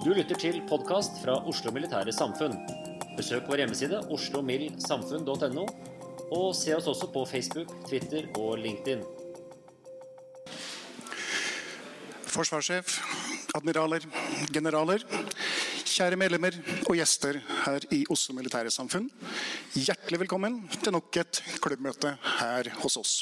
Du lytter til podkast fra Oslo Militære Samfunn. Besøk vår hjemmeside oslomildsamfunn.no, og se oss også på Facebook, Twitter og LinkedIn. Forsvarssjef, admiraler, generaler, kjære medlemmer og gjester her i Oslo Militære Samfunn. Hjertelig velkommen til nok et klubbmøte her hos oss.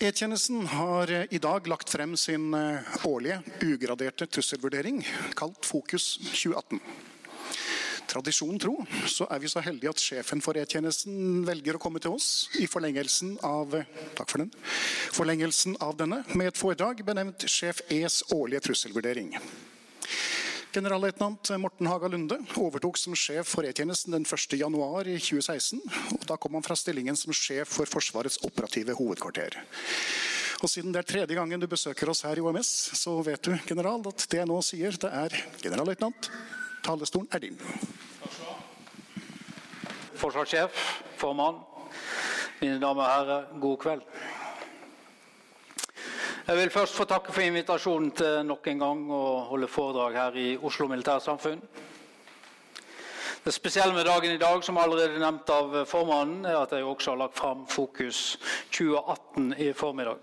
E-tjenesten har i dag lagt frem sin eh, årlige ugraderte trusselvurdering, kalt Fokus 2018. Tradisjonen tro så er vi så heldige at sjefen for E-tjenesten velger å komme til oss i forlengelsen av, takk for den, forlengelsen av denne med et foredrag benevnt Sjef E's årlige trusselvurdering. Generalløytnant Morten Haga Lunde overtok som sjef for E-tjenesten den 1.1.2016. og Da kom han fra stillingen som sjef for Forsvarets operative hovedkvarter. Og Siden det er tredje gangen du besøker oss her i OMS, så vet du general, at det jeg nå sier, det er generalløytnant. Talerstolen er din. Forsvarssjef, formann, mine damer og herrer, god kveld. Jeg vil først få takke for invitasjonen til nok en gang å holde foredrag her i Oslo Militærsamfunn. Det spesielle med dagen i dag, som allerede nevnt av formannen, er at jeg også har lagt fram Fokus 2018 i formiddag.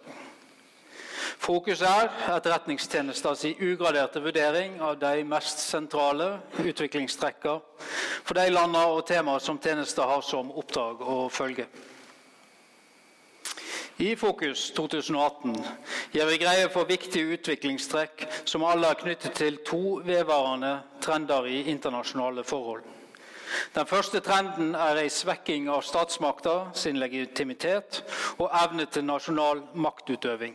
Fokus er Etterretningstjenestens ugraderte vurdering av de mest sentrale utviklingstrekker for de landene og temaer som tjenesten har som oppdrag å følge. I Fokus 2018 gjør vi greie for viktige utviklingstrekk som alle er knyttet til to vedvarende trender i internasjonale forhold. Den første trenden er en svekking av statsmakta sin legitimitet og evne til nasjonal maktutøving.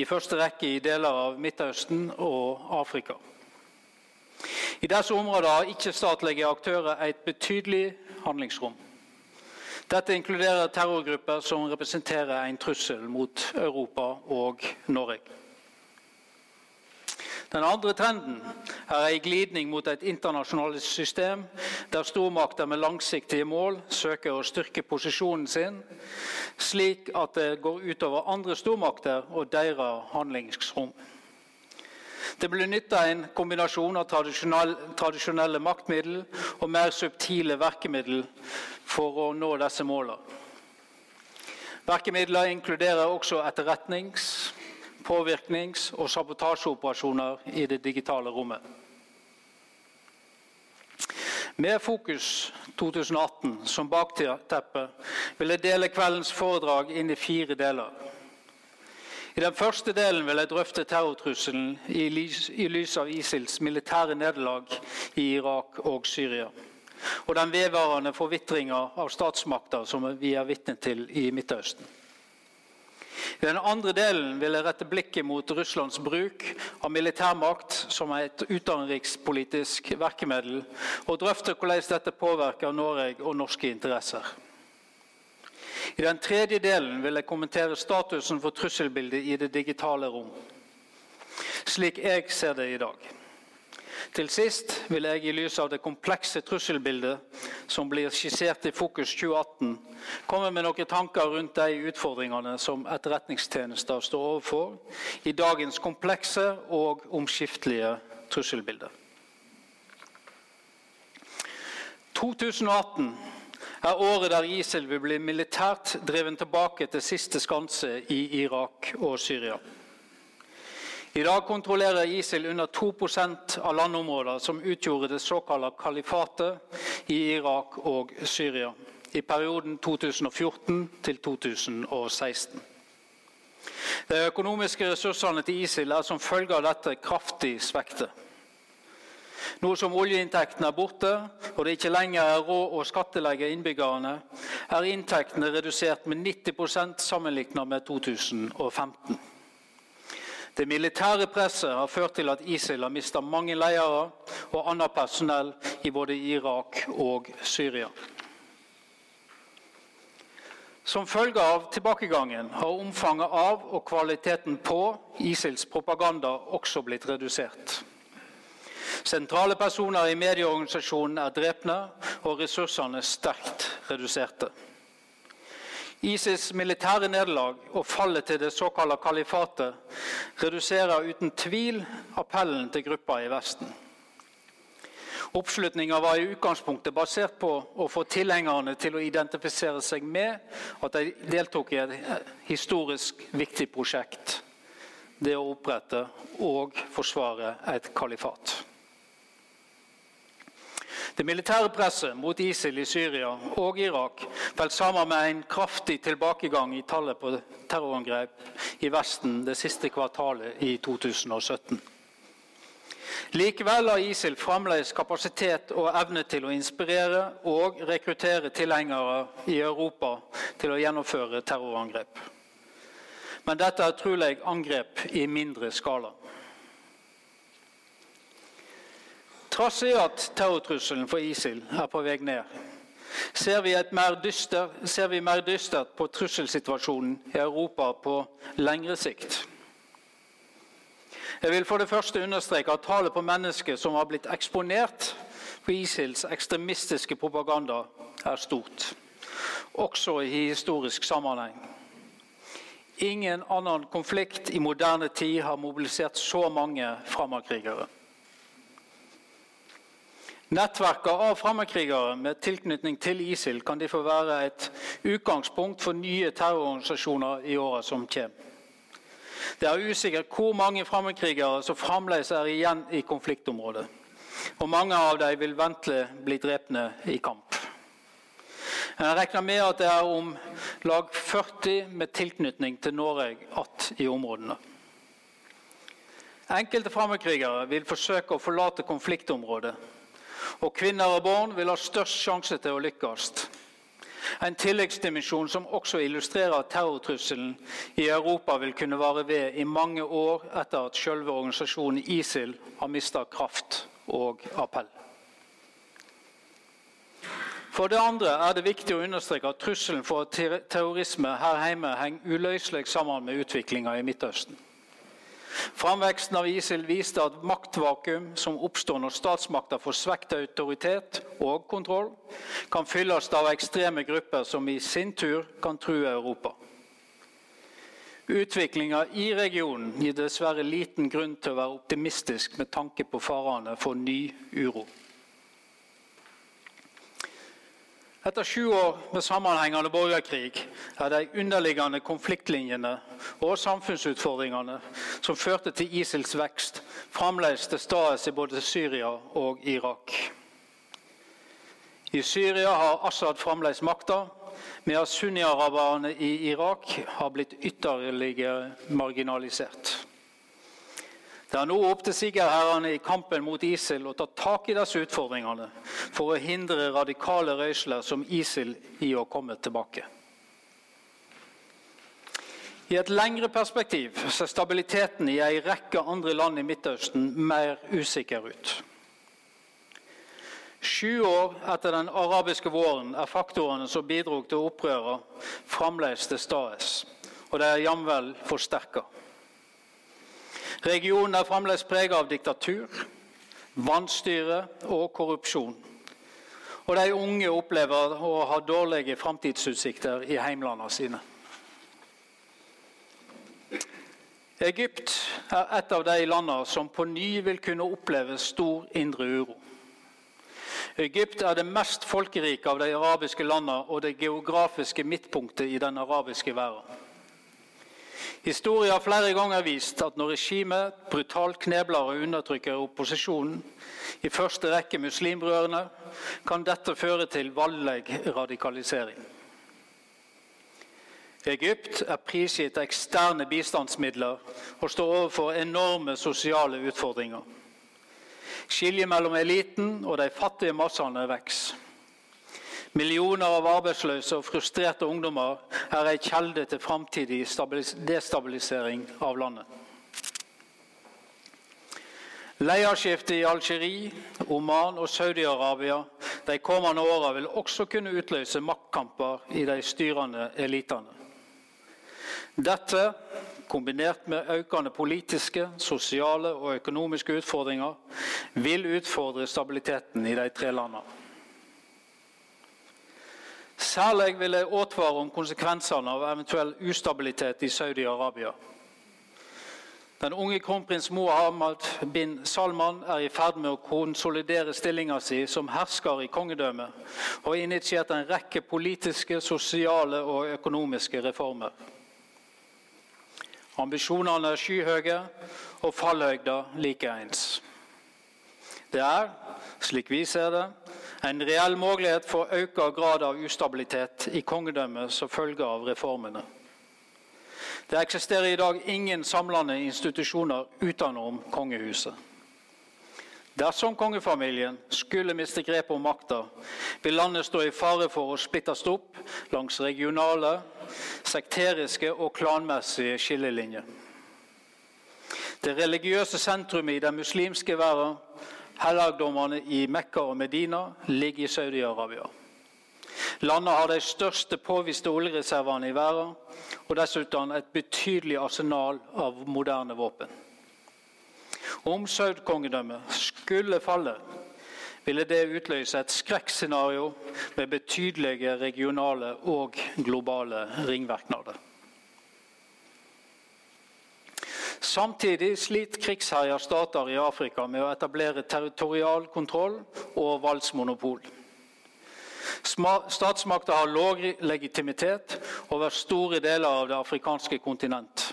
I første rekke i deler av Midtøsten og Afrika. I disse områdene har ikke-statlige aktører et betydelig handlingsrom. Dette inkluderer terrorgrupper som representerer en trussel mot Europa og Norge. Den andre trenden er en glidning mot et internasjonalt system der stormakter med langsiktige mål søker å styrke posisjonen sin, slik at det går utover andre stormakter og deres handlingsrom. Det blir nytta en kombinasjon av tradisjonelle maktmiddel og mer subtile verkemiddel for å nå disse målene. Verkemidler inkluderer også etterretnings-, påvirknings- og sabotasjeoperasjoner i det digitale rommet. Med Fokus 2018 som bakteppe vil jeg dele kveldens foredrag inn i fire deler. I den første delen vil jeg drøfte terrortrusselen i lys, av ISILs militære nederlag i Irak og Syria. Og den vedvarende forvitringa av statsmakter som vi er vitne til i Midtøsten. I den andre delen vil jeg rette blikket mot Russlands bruk av militærmakt som et utenrikspolitisk virkemiddel, og drøfte hvordan dette påvirker Norge og norske interesser. I den tredje delen vil jeg kommentere statusen for trusselbildet i det digitale rom, slik jeg ser det i dag. Til sist vil jeg i lys av det komplekse trusselbildet som blir skissert i Fokus 2018, komme med noen tanker rundt de utfordringene som etterretningstjenester står overfor i dagens komplekse og omskiftelige trusselbilde. 2018 er året der ISIL vil bli militært drevet tilbake til siste skanse i Irak og Syria. I dag kontrollerer ISIL under 2% av landområder som utgjorde det såkalte kalifatet i Irak og Syria i perioden 2014 til 2016. De økonomiske ressursene til ISIL er som følge av dette kraftig svekte. Nå som oljeinntektene er borte og det ikke lenger er råd å skattelegge innbyggerne, er inntektene redusert med 90% sammenlignet med 2015. Det militære presset har ført til at ISIL har mistet mange ledere og annet personell i både Irak og Syria. Som følge av tilbakegangen har omfanget av og kvaliteten på ISILs propaganda også blitt redusert. Sentrale personer i medieorganisasjonen er drepne og ressursene sterkt reduserte. ISIS militære nederlag og fallet til det såkalte kalifatet reduserer uten tvil appellen til gruppa i Vesten. Oppslutninga var i utgangspunktet basert på å få tilhengerne til å identifisere seg med at de deltok i et historisk viktig prosjekt. Det å opprette og forsvare et kalifat. Det militære presset mot ISIL i Syria og Irak falt sammen med en kraftig tilbakegang i tallet på terrorangrep i Vesten det siste kvartalet i 2017. Likevel har ISIL fremdeles kapasitet og evne til å inspirere og rekruttere tilhengere i Europa til å gjennomføre terrorangrep. Men dette er trolig angrep i mindre skala. Trass i at terrortrusselen for ISIL er på vei ned, ser vi, dyster, ser vi mer dystert på trusselsituasjonen i Europa på lengre sikt. Jeg vil for det første understreke at tallet på mennesker som har blitt eksponert for ISILs ekstremistiske propaganda, er stort. Også i historisk sammenheng. Ingen annen konflikt i moderne tid har mobilisert så mange fremmedkrigere. Nettverket av fremmedkrigere med tilknytning til ISIL kan derfor være et utgangspunkt for nye terrororganisasjoner i åra som kommer. Det er usikkert hvor mange fremmedkrigere som fremdeles er igjen i konfliktområdet. Og mange av dem vil ventelig bli drepne i kamp. Jeg regner med at det er om lag 40 med tilknytning til Norge igjen i områdene. Enkelte fremmedkrigere vil forsøke å forlate konfliktområdet og kvinner og barn vil ha størst sjanse til å lykkes. En tilleggsdimensjon som også illustrerer at terrortrusselen i Europa vil kunne vare ved i mange år etter at selve organisasjonen ISIL har mista kraft og appell. For det andre er det viktig å understreke at trusselen for terrorisme her hjemme henger uløselig sammen med utviklinga i Midtøsten. Framveksten av ISIL viste at maktvakuum som oppstår når statsmakter får svekket autoritet og kontroll, kan fylles av ekstreme grupper som i sin tur kan true Europa. Utviklinga i regionen gir dessverre liten grunn til å være optimistisk med tanke på farene for ny uro. Etter sju år med sammenhengende borgerkrig er de underliggende konfliktlinjene og samfunnsutfordringene som førte til ISILs vekst, fremdeles til stede i både Syria og Irak. I Syria har Assad fremdeles makta, mens sunni-araberne i Irak har blitt ytterligere marginalisert. Det er nå opp til sigerherrene i kampen mot ISIL å ta tak i disse utfordringene for å hindre radikale røysler som ISIL i å komme tilbake. I et lengre perspektiv ser stabiliteten i en rekke andre land i Midtøsten mer usikker ut. Sju år etter den arabiske våren er faktorene som bidro til opprøret, fremdeles til stede, og de er jamvel forsterka. Regionen er fremdeles preget av diktatur, vanstyre og korrupsjon. Og de unge opplever å ha dårlige framtidsutsikter i heimlandene sine. Egypt er et av de landene som på ny vil kunne oppleve stor indre uro. Egypt er det mest folkerike av de arabiske landene og det geografiske midtpunktet i den arabiske verden. Historien har flere ganger vist at når regimet brutalt knebler og undertrykker opposisjonen, i første rekke muslimbrødrene, kan dette føre til voldelig radikalisering. Egypt er prisgitt eksterne bistandsmidler og står overfor enorme sosiale utfordringer. Skiljet mellom eliten og de fattige massene vokser. Millioner av arbeidsløse og frustrerte ungdommer er ei kjelde til framtidig destabilisering av landet. Lederskiftet i Algerie, Oman og Saudi-Arabia de kommende årene vil også kunne utløse maktkamper i de styrende elitene. Dette, kombinert med økende politiske, sosiale og økonomiske utfordringer, vil utfordre stabiliteten i de tre landene. Særlig vil jeg advare om konsekvensene av eventuell ustabilitet i Saudi-Arabia. Den unge kronprins Mohammed bin Salman er i ferd med å konsolidere stillinga si som hersker i kongedømmet, og har initiert en rekke politiske, sosiale og økonomiske reformer. Ambisjonene er skyhøye og fallhøyda likeens. Det er, slik vi ser det, en reell mulighet for økt grad av ustabilitet i kongedømmet som følge av reformene. Det eksisterer i dag ingen samlende institusjoner utenom kongehuset. Dersom kongefamilien skulle miste grepet om makta, vil landet stå i fare for å splittes opp langs regionale, sekteriske og klanmessige skillelinjer. Det religiøse sentrumet i den muslimske verden, helligdommene i Mekka og Medina, ligger i Saudi-Arabia. Landet har de største påviste oljereservene i verden, og dessuten et betydelig arsenal av moderne våpen. Om Saud-kongedømmet skulle falle, ville det utløse et skrekkscenario med betydelige regionale og globale ringvirkninger. Samtidig sliter krigsherja stater i Afrika med å etablere territorial kontroll og valgsmonopol. Statsmakter har lav legitimitet over store deler av det afrikanske kontinent.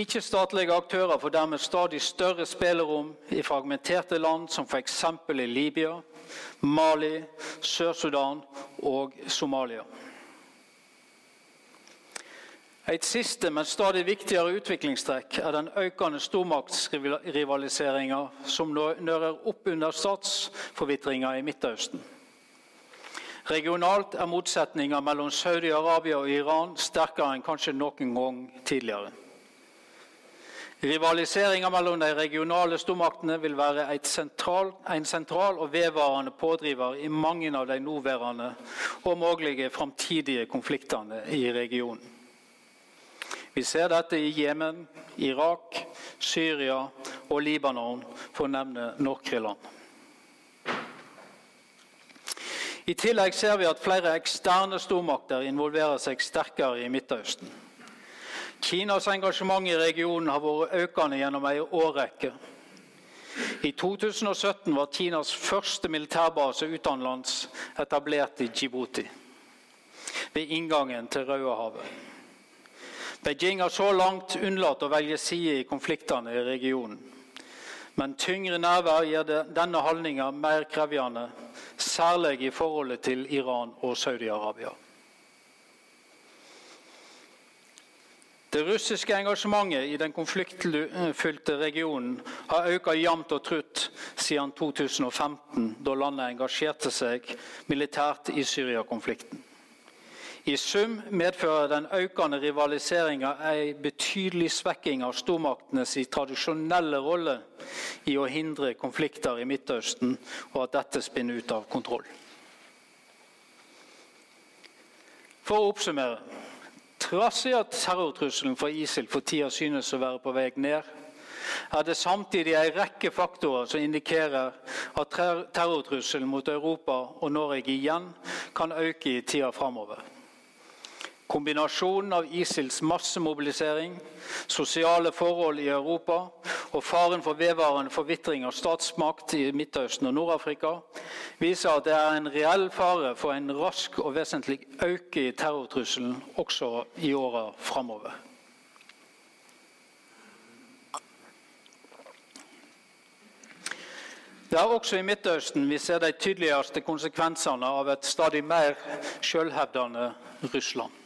Ikke-statlige aktører får dermed stadig større spillerom i fragmenterte land som f.eks. i Libya, Mali, Sør-Sudan og Somalia. Et siste, men stadig viktigere utviklingstrekk er den økende stormaktsrivaliseringa som nører opp under statsforvitringa i Midtøsten. Regionalt er motsetninga mellom Saudi-Arabia og Iran sterkere enn kanskje noen gang tidligere. Rivaliseringa mellom de regionale stormaktene vil være sentral, en sentral og vedvarende pådriver i mange av de nåværende og mulige framtidige konfliktene i regionen. Vi ser dette i Jemen, Irak, Syria og Libanon, for å nevne noen land. I tillegg ser vi at flere eksterne stormakter involverer seg sterkere i Midtøsten. Kinas engasjement i regionen har vært økende gjennom en årrekke. I 2017 var Kinas første militærbase utenlands etablert i Djibouti, ved inngangen til Rødehavet. Beijing har så langt unnlatt å velge side i konfliktene i regionen. Men tyngre nærvær gjør denne holdninga mer krevende, særlig i forholdet til Iran og Saudi-Arabia. Det russiske engasjementet i den konfliktfylte regionen har økt jevnt og trutt siden 2015, da landet engasjerte seg militært i Syria-konflikten. I sum medfører den økende rivaliseringa en betydelig svekking av stormaktenes tradisjonelle rolle i å hindre konflikter i Midtøsten, og at dette spinner ut av kontroll. For å oppsummere. Trass i at terrortrusselen fra ISIL for tida synes å være på vei ned, er det samtidig en rekke faktorer som indikerer at terrortrusselen mot Europa og Norge igjen kan øke i tida framover. Kombinasjonen av ISILs massemobilisering, sosiale forhold i Europa og faren for vedvarende forvitring av statsmakt i Midtøsten og Nord-Afrika viser at det er en reell fare for en rask og vesentlig øke i terrortrusselen også i åra framover. Det er også i Midtøsten vi ser de tydeligste konsekvensene av et stadig mer selvhevdende Russland.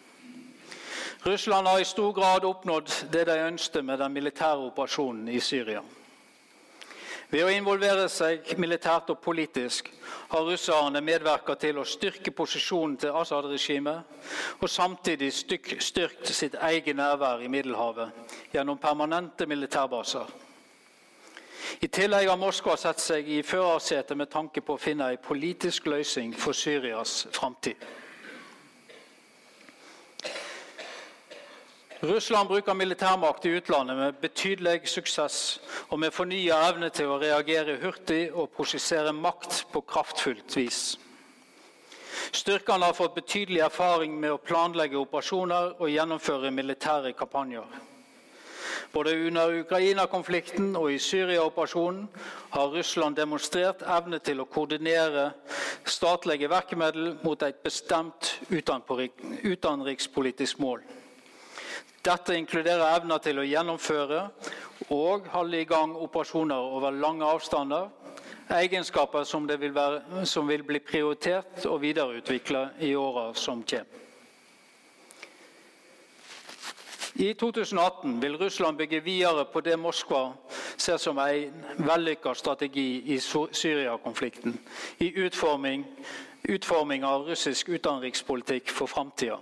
Russland har i stor grad oppnådd det de ønsket med den militære operasjonen i Syria. Ved å involvere seg militært og politisk har russerne medvirket til å styrke posisjonen til Assad-regimet og samtidig styrket sitt eget nærvær i Middelhavet gjennom permanente militærbaser. I tillegg har Moskva sett seg i førersetet med tanke på å finne en politisk løsning for Syrias framtid. Russland bruker militærmakt i utlandet med betydelig suksess og med fornya evne til å reagere hurtig og prosessere makt på kraftfullt vis. Styrkene har fått betydelig erfaring med å planlegge operasjoner og gjennomføre militære kampanjer. Både under Ukraina-konflikten og i Syria-operasjonen har Russland demonstrert evne til å koordinere statlige virkemidler mot et bestemt utenrikspolitisk mål. Dette inkluderer evner til å gjennomføre og holde i gang operasjoner over lange avstander. Egenskaper som, vil, være, som vil bli prioritert og videreutviklet i åra som kommer. I 2018 vil Russland bygge videre på det Moskva ser som en vellykka strategi i Syria-konflikten, i utforming, utforming av russisk utenrikspolitikk for framtida.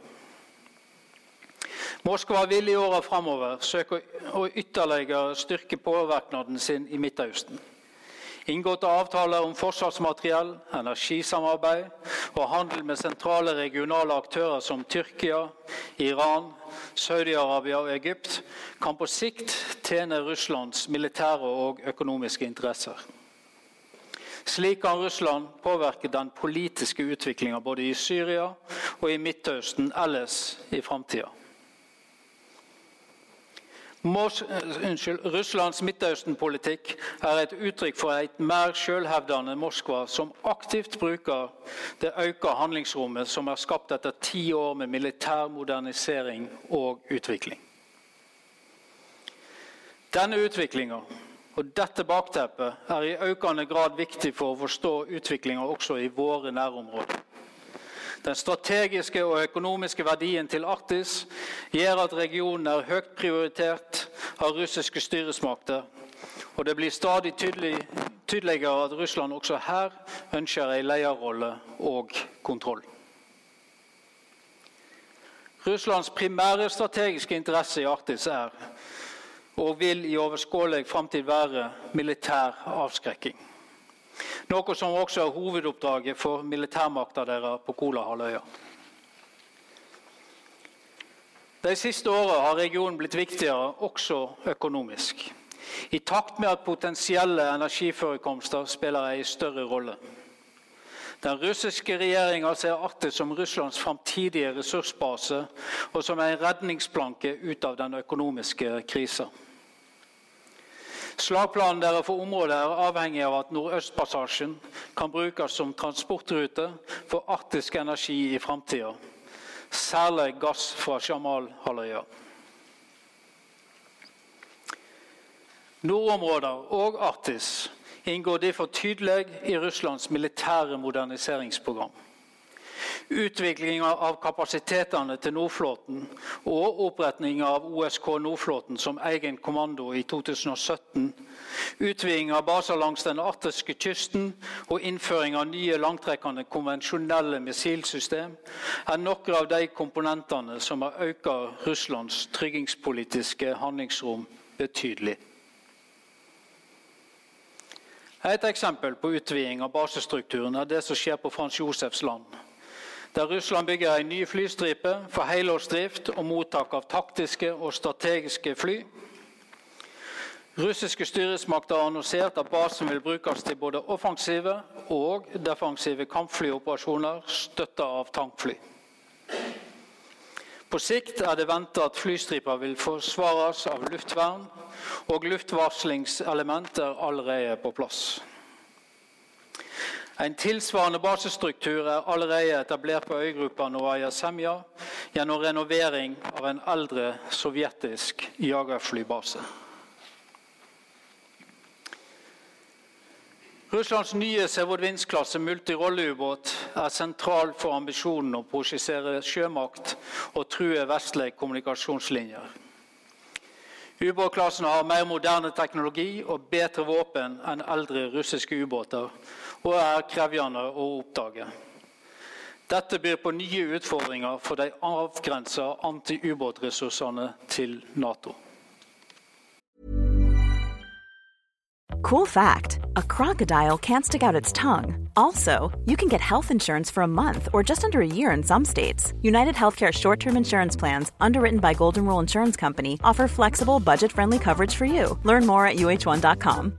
Moskva vil i åra framover søke å ytterligere styrke påvirkningen sin i Midtøsten. Inngåtte avtaler om forsvarsmateriell, energisamarbeid og handel med sentrale regionale aktører som Tyrkia, Iran, Saudi-Arabia og Egypt kan på sikt tjene Russlands militære og økonomiske interesser. Slik kan Russland påvirke den politiske utviklinga både i Syria og i Midtøsten ellers i framtida. Mos, uh, unnskyld, Russlands Midtøsten-politikk er et uttrykk for et mer selvhevdende Moskva som aktivt bruker det økte handlingsrommet som er skapt etter ti år med militær modernisering og utvikling. Denne utviklinga og dette bakteppet er i økende grad viktig for å forstå utviklinga også i våre nærområder. Den strategiske og økonomiske verdien til Arktis gjør at regionen er høyt prioritert av russiske styresmakter. Og det blir stadig tydelig, tydeligere at Russland også her ønsker en lederrolle og kontroll. Russlands primære strategiske interesse i Arktis er, og vil i overskåelig framtid være, militær avskrekking. Noe som også er hovedoppdraget for militærmakta deres på Kolahalvøya. De siste åra har regionen blitt viktigere, også økonomisk. I takt med at potensielle energiforekomster spiller en større rolle. Den russiske regjeringa ser Arktis som Russlands framtidige ressursbase og som en redningsplanke ut av den økonomiske krisa. Slagplanen deres for området er avhengig av at Nordøstpassasjen kan brukes som transportrute for arktisk energi i framtida. Særlig gass fra Jamal-halvøya. Nordområder og Arktis inngår derfor tydelig i Russlands militære moderniseringsprogram. Utvikling av kapasitetene til Nordflåten og oppretning av OSK Nordflåten som egen kommando i 2017, utviding av baser langs den arktiske kysten og innføring av nye langtrekkende konvensjonelle missilsystem er noen av de komponentene som har økt Russlands tryggingspolitiske handlingsrom betydelig. Et eksempel på utviding av basestrukturen er det som skjer på Frans Josefs land der Russland bygger en ny flystripe for helårsdrift og mottak av taktiske og strategiske fly. Russiske styresmakter har annonsert at basen vil brukes til både offensive og defensive kampflyoperasjoner støtta av tankfly. På sikt er det ventet at flystripa vil forsvares av luftvern, og luftvarslingselement er allerede på plass. En tilsvarende basestruktur er allerede etablert på øygruppa Novaja Semja gjennom renovering av en eldre sovjetisk jagerflybase. Russlands nye Sevodvinsk-klasse multirolleubåt er sentral for ambisjonen å prosjisere sjømakt og true vestlige kommunikasjonslinjer. Ubåtklassen har mer moderne teknologi og bedre våpen enn eldre russiske ubåter, og er krevende å oppdage. Dette byr på nye utfordringer for de avgrensa antiubåtressursene til Nato. Cool fact a crocodile can't stick out its tongue. Also, you can get health insurance for a month or just under a year in some states. United Healthcare short term insurance plans, underwritten by Golden Rule Insurance Company, offer flexible, budget friendly coverage for you. Learn more at uh1.com.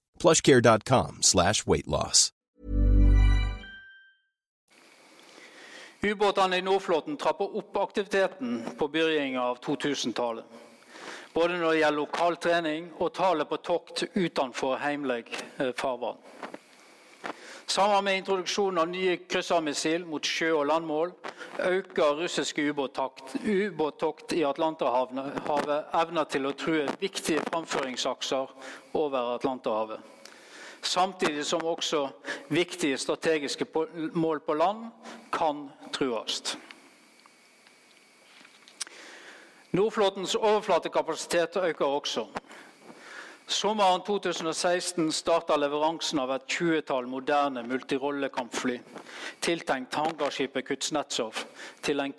plushcare.com slash weightloss. Ubåtene i Nordflåten trapper opp aktiviteten på begynnelsen av 2000-tallet. Både når det gjelder lokal trening og tallet på tokt utenfor heimelig eh, farvann. Sammen med introduksjonen av nye kryssermissil mot sjø- og landmål øker russiske ubåttokt i Atlanterhavet evner til å true viktige framføringsakser over Atlanterhavet. Samtidig som også viktige strategiske mål på land kan trues. Nordflåtens overflatekapasitet øker også. Sommeren 2016 starta leveransen av et tjuetall moderne multirollekampfly tiltenkt hangarskipet Kuznetsov til en,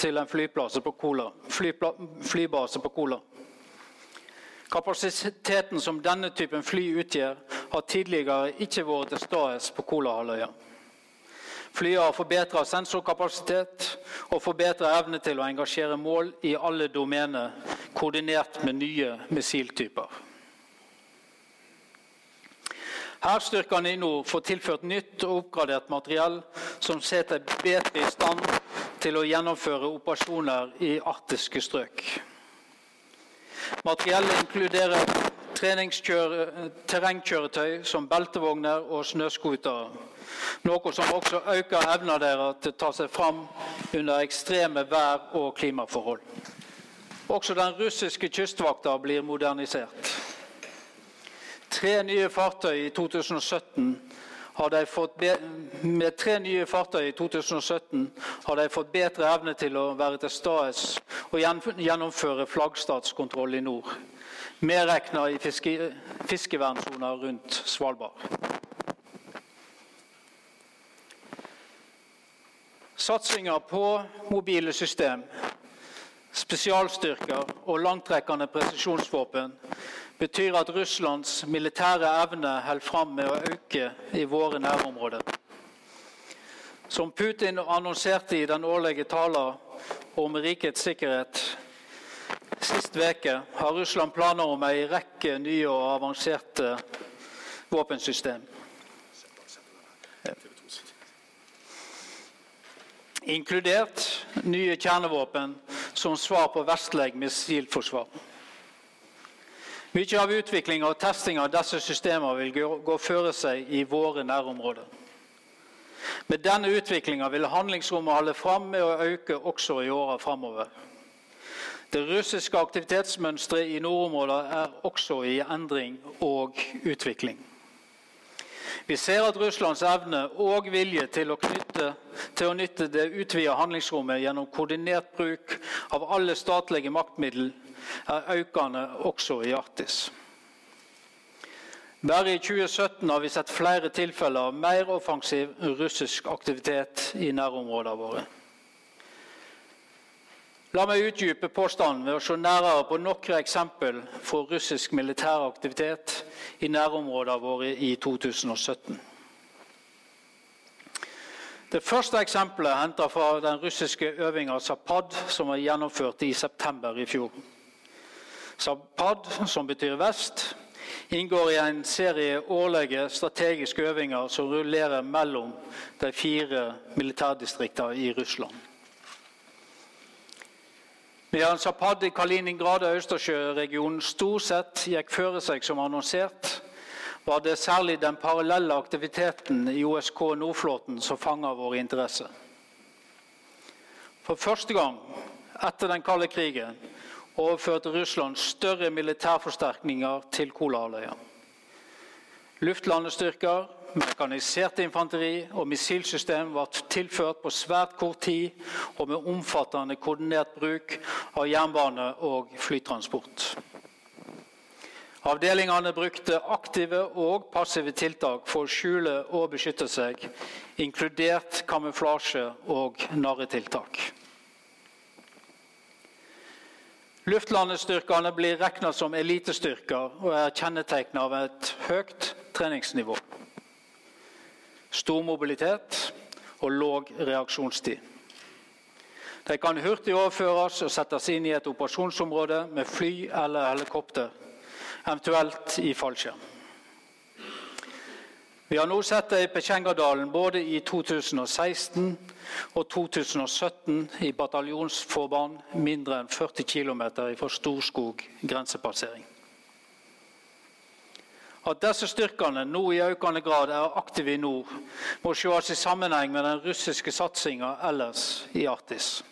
til en på Kola, flypla, flybase på Kola. Kapasiteten som denne typen fly utgjør, har tidligere ikke vært til stede på Kolahalvøya. Flyet har forbedra sensorkapasitet og forbedra evne til å engasjere mål i alle domener, koordinert med nye missiltyper. Hærstyrkene i nord får tilført nytt og oppgradert materiell som setter bedre i stand til å gjennomføre operasjoner i arktiske strøk. Materiellet inkluderer terrengkjøretøy som beltevogner og snøscootere. Noe som også øker evna deres til å ta seg fram under ekstreme vær- og klimaforhold. Også den russiske kystvakta blir modernisert tre nye fartøy i 2017 har de fått med tre nye fartøy i 2017 har de fått bedre evne til å være til stede og gjennomføre flaggstatskontroll i nord. Medregna i fiske, fiskevernsoner rundt Svalbard. Satsinga på mobile system, spesialstyrker og langtrekkende presisjonsvåpen betyr at Russlands militære evne holder fram med å øke i våre nærområder. Som Putin annonserte i den årlige talen om rikets sikkerhet sist uke, har Russland planer om en rekke nye og avanserte våpensystem. Inkludert nye kjernevåpen som svar på vestlig missilforsvar. Mye av utviklinga og testing av disse systemene vil gå, gå føre seg i våre nærområder. Med denne utviklinga vil handlingsrommet holde fram med å øke også i åra framover. Det russiske aktivitetsmønsteret i nordområdene er også i endring og utvikling. Vi ser at Russlands evne og vilje til å, knytte, til å nytte det utvidede handlingsrommet gjennom koordinert bruk av alle statlige maktmidler er økende også i Arktis. Bare i 2017 har vi sett flere tilfeller av mer offensiv russisk aktivitet i nærområdene våre. La meg utdype påstanden ved å se nærere på noen eksempel fra russisk militær aktivitet i nærområdene våre i 2017. Det første eksempelet er hentet fra den russiske øvinga Zapad, som var gjennomført i september i fjor. Zapad, som betyr vest, inngår i en serie årlige strategiske øvinger som rullerer mellom de fire militærdistriktene i Russland. Medan Zapad i Kaliningrad og Østersjøregionen stort sett gikk føre seg som annonsert, var det særlig den parallelle aktiviteten i OSK Nordflåten som fanga vår interesse. For første gang etter den kalde krigen overførte Russland større militærforsterkninger til Kolahalvøya. Luftlandestyrker, mekanisert infanteri og missilsystem ble tilført på svært kort tid og med omfattende koordinert bruk av jernbane og flytransport. Avdelingene brukte aktive og passive tiltak for å skjule og beskytte seg, inkludert kamuflasje og narretiltak. Luftlandestyrkene blir regnet som elitestyrker og er kjennetegnet av et høyt treningsnivå. Stor mobilitet og låg reaksjonstid. De kan hurtig overføres og settes inn i et operasjonsområde med fly eller helikopter, eventuelt i fallskjerm. Vi har nå sett det i Petsjengadalen både i 2016 og 2017 i bataljonsforband mindre enn 40 km fra Storskog grensepassering. At disse styrkene nå i økende grad er aktive i nord, må ses i sammenheng med den russiske satsinga ellers i Arktis.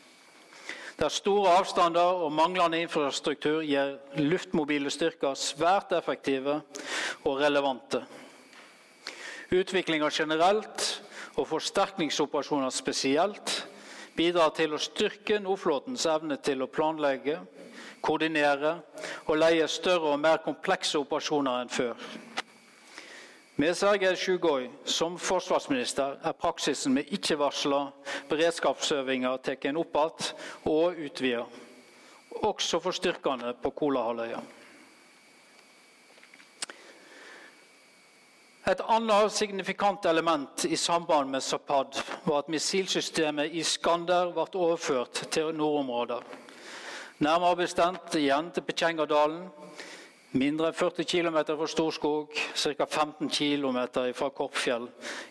Der store avstander og manglende infrastruktur gjør luftmobile styrker svært effektive og relevante. Utviklinga generelt og forsterkningsoperasjoner spesielt bidrar til å styrke Nordflåtens evne til å planlegge, koordinere og leie større og mer komplekse operasjoner enn før. Med Sergej Sjugoj som forsvarsminister er praksisen med ikke-varsla beredskapsøvinger tatt opp igjen og utvida, også for styrkene på Kolahalvøya. Et annet signifikant element i samband med Zapad var at missilsystemet i Skander ble overført til nordområder. Nærmere bestemt igjen til Petsjengadalen, mindre enn 40 km fra Storskog, ca. 15 km fra Korpfjell,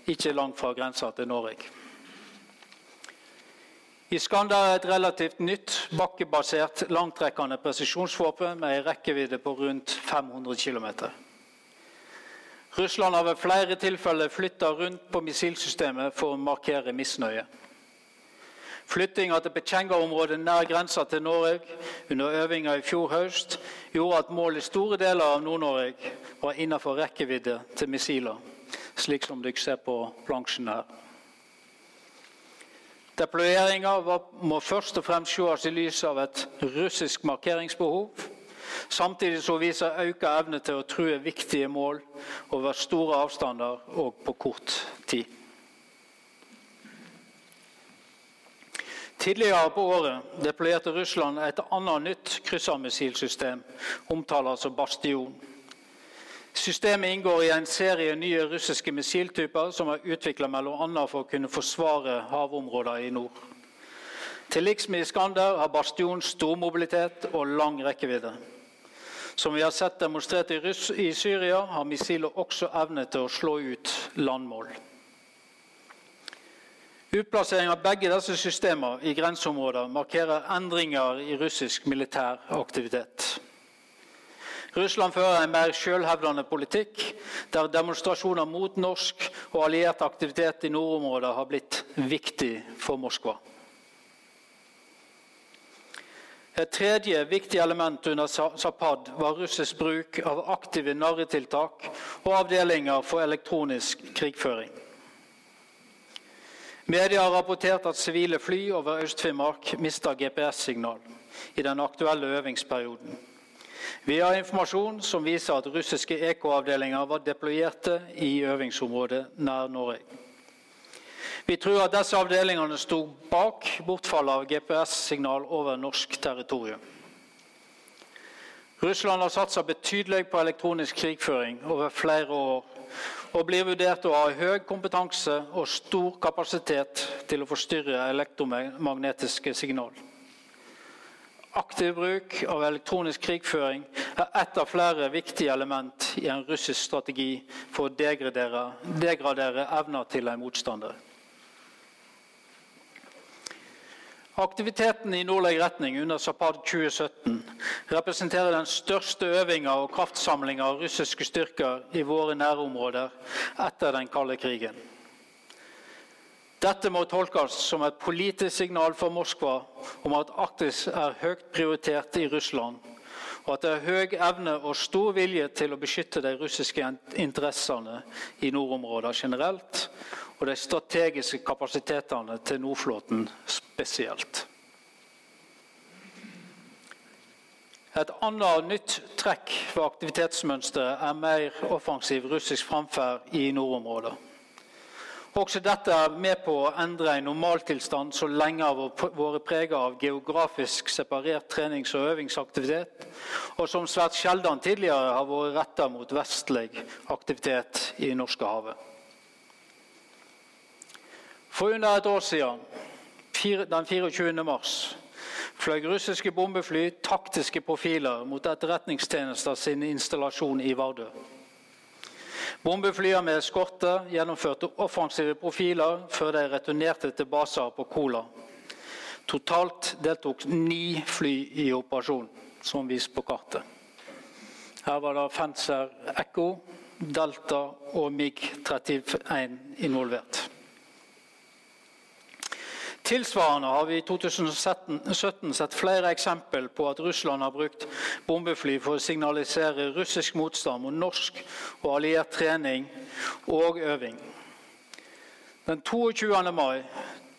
ikke langt fra grensa til Norge. Iskander er et relativt nytt, bakkebasert, langtrekkende presisjonsvåpen med en rekkevidde på rundt 500 km. Russland har ved flere tilfeller flytta rundt på missilsystemet for å markere misnøye. Flyttinga til Petsjenga-området nær grensa til Norge under øvinga i fjor høst gjorde at mål i store deler av Nord-Norge var innenfor rekkevidde til missiler, slik som dere ser på plansjen her. Deployeringa må først og fremst ses i lys av et russisk markeringsbehov, samtidig som viser økt evne til å true viktige mål over store avstander og på kort tid. Tidligere på året deployerte Russland et annet nytt kryssermissilsystem, omtalt som Bastion. Systemet inngår i en serie nye russiske missiltyper som er utvikla bl.a. for å kunne forsvare havområder i nord. Til liks med Iskander har Bastion stor mobilitet og lang rekkevidde. Som vi har sett demonstrert i, Syria, har missilet også evne til å slå ut landmål. Utplassering av begge disse systemer i grenseområder markerer endringer i russisk militær aktivitet. Russland fører en mer selvhevdende politikk, der demonstrasjoner mot norsk og alliert aktivitet i nordområdet har blitt viktig for Moskva. Et tredje viktig element under Zapad var russisk bruk av aktive narretiltak og avdelinger for elektronisk krigføring. Media har rapportert at sivile fly over Øst-Finnmark mista GPS-signal i den aktuelle øvingsperioden. Vi har informasjon som viser at russiske EK-avdelinger var deployerte i øvingsområdet nær Norge. Vi tror at disse avdelingene sto bak bortfallet av GPS-signal over norsk territorium. Russland har satsa betydelig på elektronisk krigføring over flere år og blir vurdert å ha høy kompetanse og stor kapasitet til å forstyrre elektromagnetiske signal. Aktiv bruk av elektronisk krigføring er ett av flere viktige element i en russisk strategi for å degradere, degradere evner til en motstander. Aktiviteten i nordlig retning under Zapad 2017 representerer den største øvinga og kraftsamlinga av russiske styrker i våre nærområder etter den kalde krigen. Dette må tolkes som et politisk signal for Moskva om at Arktis er høyt prioritert i Russland, og at det er høy evne og stor vilje til å beskytte de russiske interessene i nordområdene generelt, og de strategiske kapasitetene til Nordflåten spesielt. Et annet nytt trekk ved aktivitetsmønsteret er mer offensiv russisk framferd i nordområdet. Også dette er med på å endre en normaltilstand så lenge har vært preget av geografisk separert trenings- og øvingsaktivitet, og som svært sjelden tidligere har vært rettet mot vestlig aktivitet i Norskehavet. For under et år siden, den 24. mars, fløy russiske bombefly taktiske profiler mot Etterretningstjenester sin installasjon i Vardø. Bombeflyene med eskorte gjennomførte offensive profiler før de returnerte til baser på Kola. Totalt deltok ni fly i operasjonen, som vist på kartet. Her var det Fencer Echo, Delta og MiG-31 involvert. Tilsvarende har vi i 2017 sett flere eksempel på at Russland har brukt bombefly for å signalisere russisk motstand mot norsk og alliert trening og øving. Den 22. mai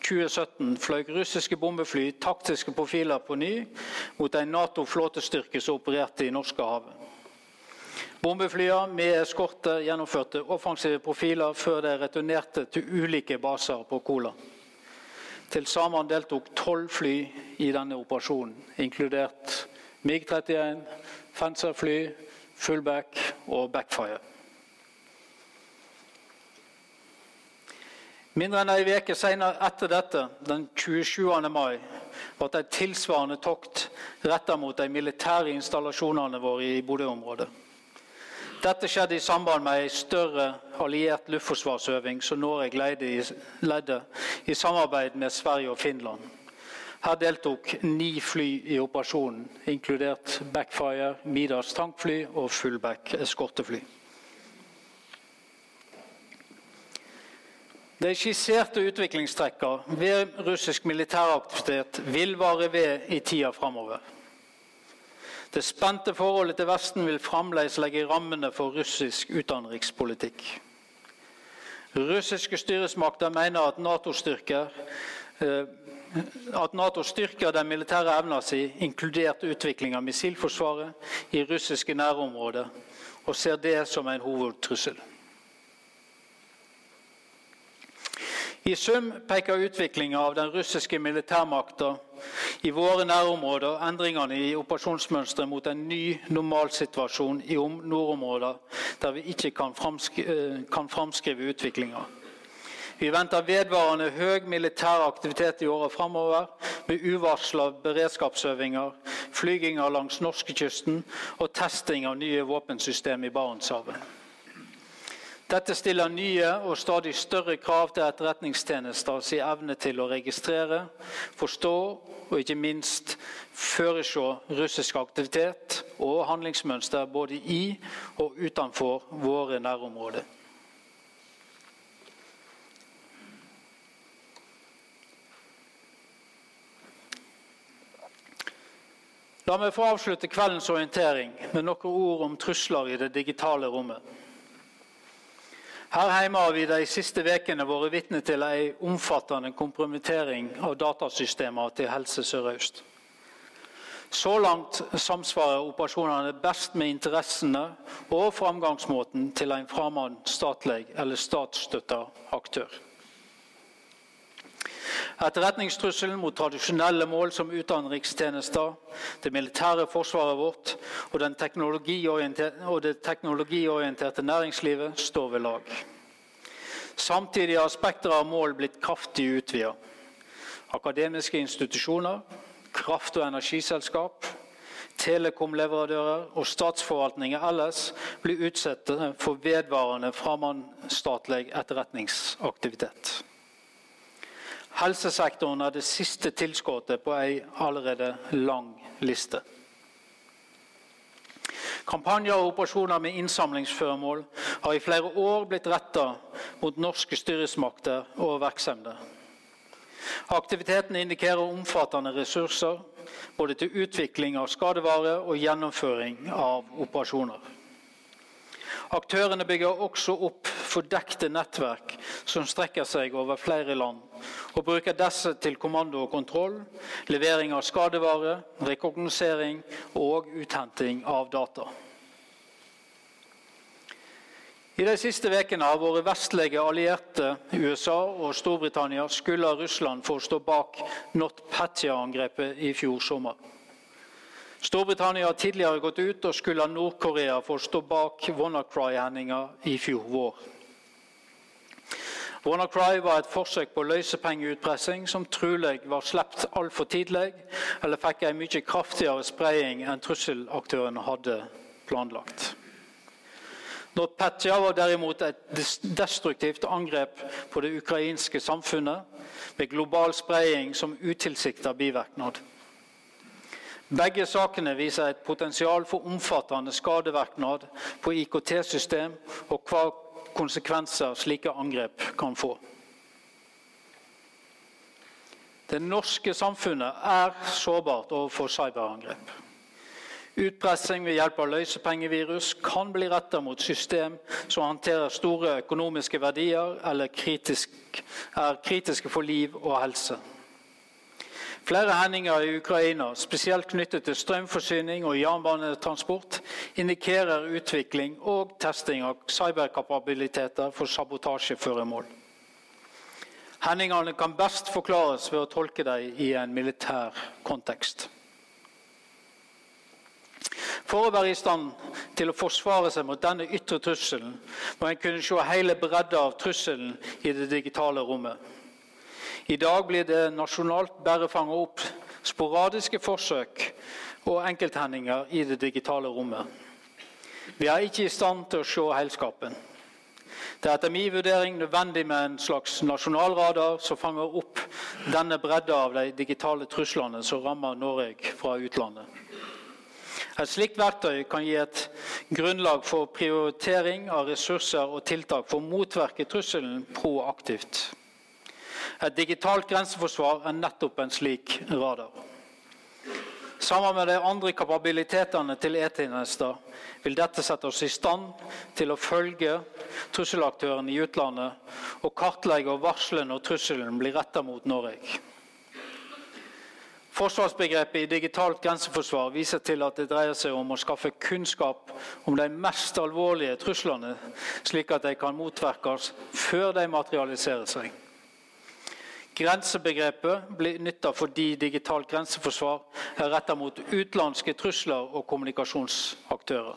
2017 fløy russiske bombefly taktiske profiler på ny mot en Nato-flåtestyrke som opererte i Norskehavet. Bombeflyene med eskorte gjennomførte offensive profiler før de returnerte til ulike baser på Kola. Til sammen deltok tolv fly i denne operasjonen, inkludert MiG-31, Fencer-fly, fullback og backfire. Mindre enn ei uke senere etter dette, den 27. mai, ble et tilsvarende tokt retta mot de militære installasjonene våre i Bodø-området. Dette skjedde i samband med en større alliert luftforsvarsøving som Norge ledde i samarbeid med Sverige og Finland. Her deltok ni fly i operasjonen, inkludert Backfire, Midas tankfly og Fullback eskortefly. De skisserte utviklingstrekkene ved russisk militæraktivitet vil vare ved i tida framover. Det spente forholdet til Vesten vil fremdeles legge rammene for russisk utenrikspolitikk. Russiske styresmakter mener at Nato styrker eh, at Nato styrker den militære evna si, inkludert utvikling av missilforsvaret i russiske nærområder, og ser det som en hovedtrussel. I sum peker utviklinga av den russiske militærmakta i våre nærområder endringene i operasjonsmønsteret mot en ny normalsituasjon i nordområder der vi ikke kan, framsk eh, kan framskrive utviklinga. Vi venter vedvarende høy militær aktivitet i åra framover, med uvarsla beredskapsøvinger, flyginger langs norskekysten og testing av nye våpensystem i Barentshavet. Dette stiller nye og stadig større krav til etterretningstjenester sin evne til å registrere, forstå og ikke minst føresjå russisk aktivitet og handlingsmønster både i og utenfor våre nærområder. La meg få avslutte kveldens orientering med noen ord om trusler i det digitale rommet. Her hjemme har vi de siste ukene vært vitne til en omfattende kompromittering av datasystemer til Helse Sør-Øst. Så langt samsvarer operasjonene best med interessene og framgangsmåten til en fremmed statlig eller statsstøtta aktør. Etterretningstrusselen mot tradisjonelle mål som utenrikstjenester, det militære forsvaret vårt og, og det teknologiorienterte næringslivet står ved lag. Samtidig har spekteret av mål blitt kraftig utvidet. Akademiske institusjoner, kraft- og energiselskap, telekomleverandører og statsforvaltninger ellers blir utsatt for vedvarende fremmedstatlig etterretningsaktivitet. Helsesektoren er det siste tilskuddet på ei allerede lang liste. Kampanjer og operasjoner med innsamlingsføremål har i flere år blitt retta mot norske styresmakter og virksomheter. Aktiviteten indikerer omfattende ressurser både til utvikling av skadevarer og gjennomføring av operasjoner. Aktørene bygger også opp fordekte nettverk som strekker seg over flere land, og bruker disse til kommando og kontroll, levering av skadevare, rekognosering og uthenting av data. I de siste ukene har våre vestlige allierte USA og Storbritannia skylda Russland for å stå bak NotPetya-angrepet i fjor sommer. Storbritannia har tidligere gått ut og skylda Nord-Korea for å stå bak WannaCry-hendinga i fjor vår. WannaCry var et forsøk på løsepengeutpressing som trolig var sluppet altfor tidlig, eller fikk en mye kraftigere spredning enn trusselaktørene hadde planlagt. NotPetya var derimot et destruktivt angrep på det ukrainske samfunnet, med global spredning som utilsikta bivirknad. Begge sakene viser et potensial for omfattende skadevirknad på IKT-system og hva konsekvenser slike angrep kan få. Det norske samfunnet er sårbart overfor cyberangrep. Utpressing ved hjelp av løsepengevirus kan bli rettet mot system som håndterer store økonomiske verdier eller kritisk, er kritiske for liv og helse. Flere hendinger i Ukraina, spesielt knyttet til strømforsyning og jernbanetransport, indikerer utvikling og testing av cyberkapabiliteter for sabotasjeføremål. Hendingene kan best forklares ved å tolke dem i en militær kontekst. For å være i stand til å forsvare seg mot denne ytre trusselen må en kunne se hele bredda av trusselen i det digitale rommet. I dag blir det nasjonalt bare fanget opp sporadiske forsøk og enkelthendinger i det digitale rommet. Vi er ikke i stand til å se helskapen. Det er etter min vurdering nødvendig med en slags nasjonalradar som fanger opp denne bredda av de digitale truslene som rammer Norge fra utlandet. Et slikt verktøy kan gi et grunnlag for prioritering av ressurser og tiltak for å motverke trusselen proaktivt. Et digitalt grenseforsvar er nettopp en slik radar. Sammen med de andre kapabilitetene til E-tjenester vil dette sette oss i stand til å følge trusselaktørene i utlandet og kartlegge og varsle når trusselen blir retta mot Norge. Forsvarsbegrepet i digitalt grenseforsvar viser til at det dreier seg om å skaffe kunnskap om de mest alvorlige truslene, slik at de kan motvirkes før de materialiserer seg. Grensebegrepet blir nytta fordi digitalt grenseforsvar er retta mot utenlandske trusler og kommunikasjonsaktører.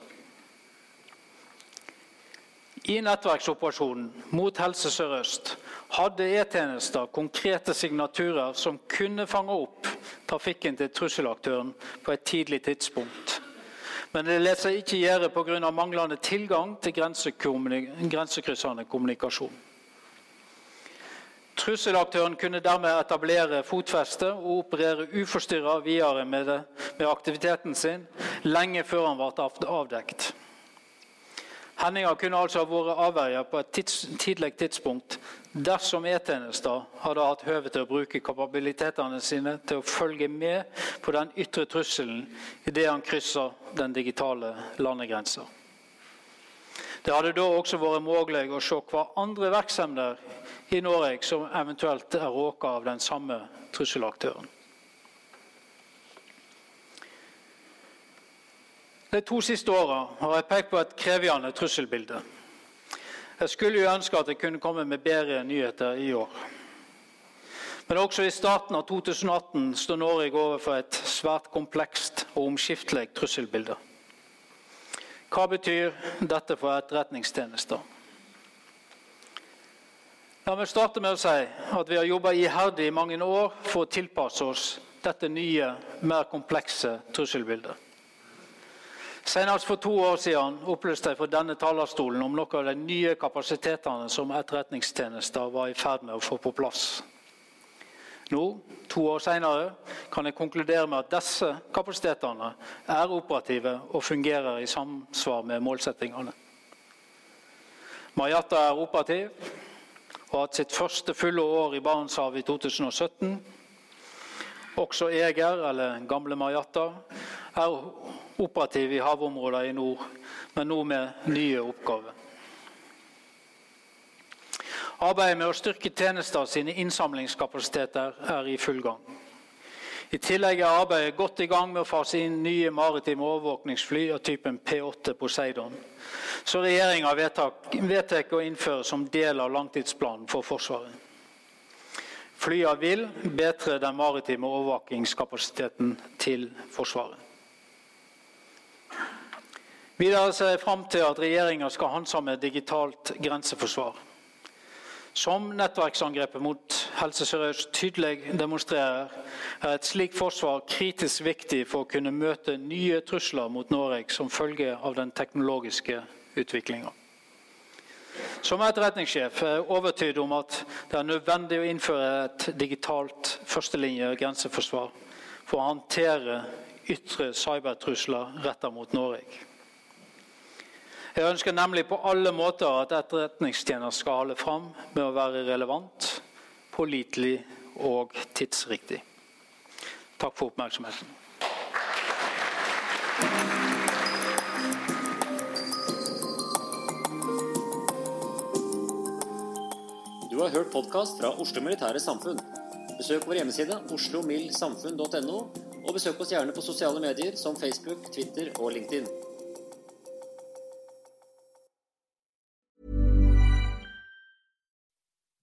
I nettverksoperasjonen mot Helse Sør-Øst hadde E-tjenester konkrete signaturer som kunne fange opp trafikken til trusselaktøren på et tidlig tidspunkt. Men det lar seg ikke gjøre pga. manglende tilgang til grensekryssende kommunikasjon. Trusselaktøren kunne dermed etablere fotfeste og operere uforstyrra videre med, det, med, aktiviteten sin lenge før han ble avdekt. Henninga kunne altså ha vært avverget på et tids, tidlig tidspunkt dersom E-tjenester hadde hatt høve til å bruke kapabilitetene sine til å følge med på den ytre trusselen idet han krysser den digitale landegrensa. Det hadde da også vært mulig å se hva andre virksomheter i Norge som eventuelt er råka av den samme trusselaktøren. De to siste åra har jeg pekt på et krevende trusselbilde. Jeg skulle jo ønske at jeg kunne komme med bedre nyheter i år. Men også i starten av 2018 står Norge overfor et svært komplekst og omskiftelig trusselbilde. Hva betyr dette for etterretningstjenester? La meg starte med å si at vi har jobba iherdig i mange år for å tilpasse oss dette nye, mer komplekse trusselbildet. Senest for to år siden opplyste jeg fra denne talerstolen om noen av de nye kapasitetene som etterretningstjenester var i ferd med å få på plass. Nå, to år senere, kan jeg konkludere med at disse kapasitetene er operative og fungerer i samsvar med målsettingene. Marjata er operativ, og hatt sitt første fulle år i Barentshavet i 2017. Også Eger, eller Gamle Marjata, er operativ i havområder i nord, men nå med nye oppgaver. Arbeidet med å styrke tjenester sine innsamlingskapasiteter er i full gang. I tillegg er arbeidet godt i gang med å fase inn nye maritime overvåkningsfly av typen P8 Poseidon så regjeringa vedtar å innføre som del av langtidsplanen for Forsvaret. Flyene vil bedre den maritime overvåkingskapasiteten til Forsvaret. Videre ser jeg fram til at regjeringa skal handsame digitalt grenseforsvar. Som nettverksangrepet mot Helse Sør-Øst tydelig demonstrerer, er et slikt forsvar kritisk viktig for å kunne møte nye trusler mot Norge som følge av den teknologiske utviklinga. Som etterretningssjef er jeg overtydd om at det er nødvendig å innføre et digitalt førstelinje grenseforsvar for å håndtere ytre cybertrusler retta mot Norge. Jeg ønsker nemlig på alle måter at etterretningstjenesten skal holde fram med å være relevant, pålitelig og tidsriktig. Takk for oppmerksomheten. Du har hørt podkast fra Oslo Militære Samfunn. Besøk vår hjemmeside oslomildsamfunn.no, og besøk oss gjerne på sosiale medier som Facebook, Twitter og LinkedIn.